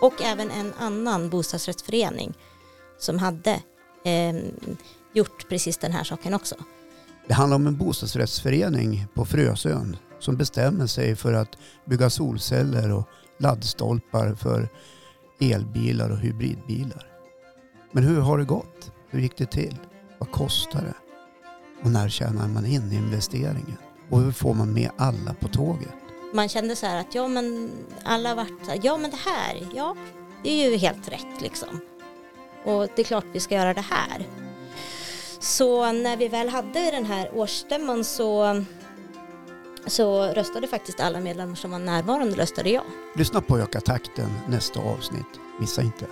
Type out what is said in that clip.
och även en annan bostadsrättsförening som hade eh, gjort precis den här saken också. Det handlar om en bostadsrättsförening på Frösön som bestämmer sig för att bygga solceller och laddstolpar för elbilar och hybridbilar. Men hur har det gått? Hur gick det till? Vad kostar det? Och när tjänar man in investeringen? Och hur får man med alla på tåget? Man kände så här att ja men alla vart så här, ja men det här, ja det är ju helt rätt liksom. Och det är klart vi ska göra det här. Så när vi väl hade den här årsstämman så, så röstade faktiskt alla medlemmar som var närvarande röstade ja. Lyssna på Öka takten nästa avsnitt. Missa inte.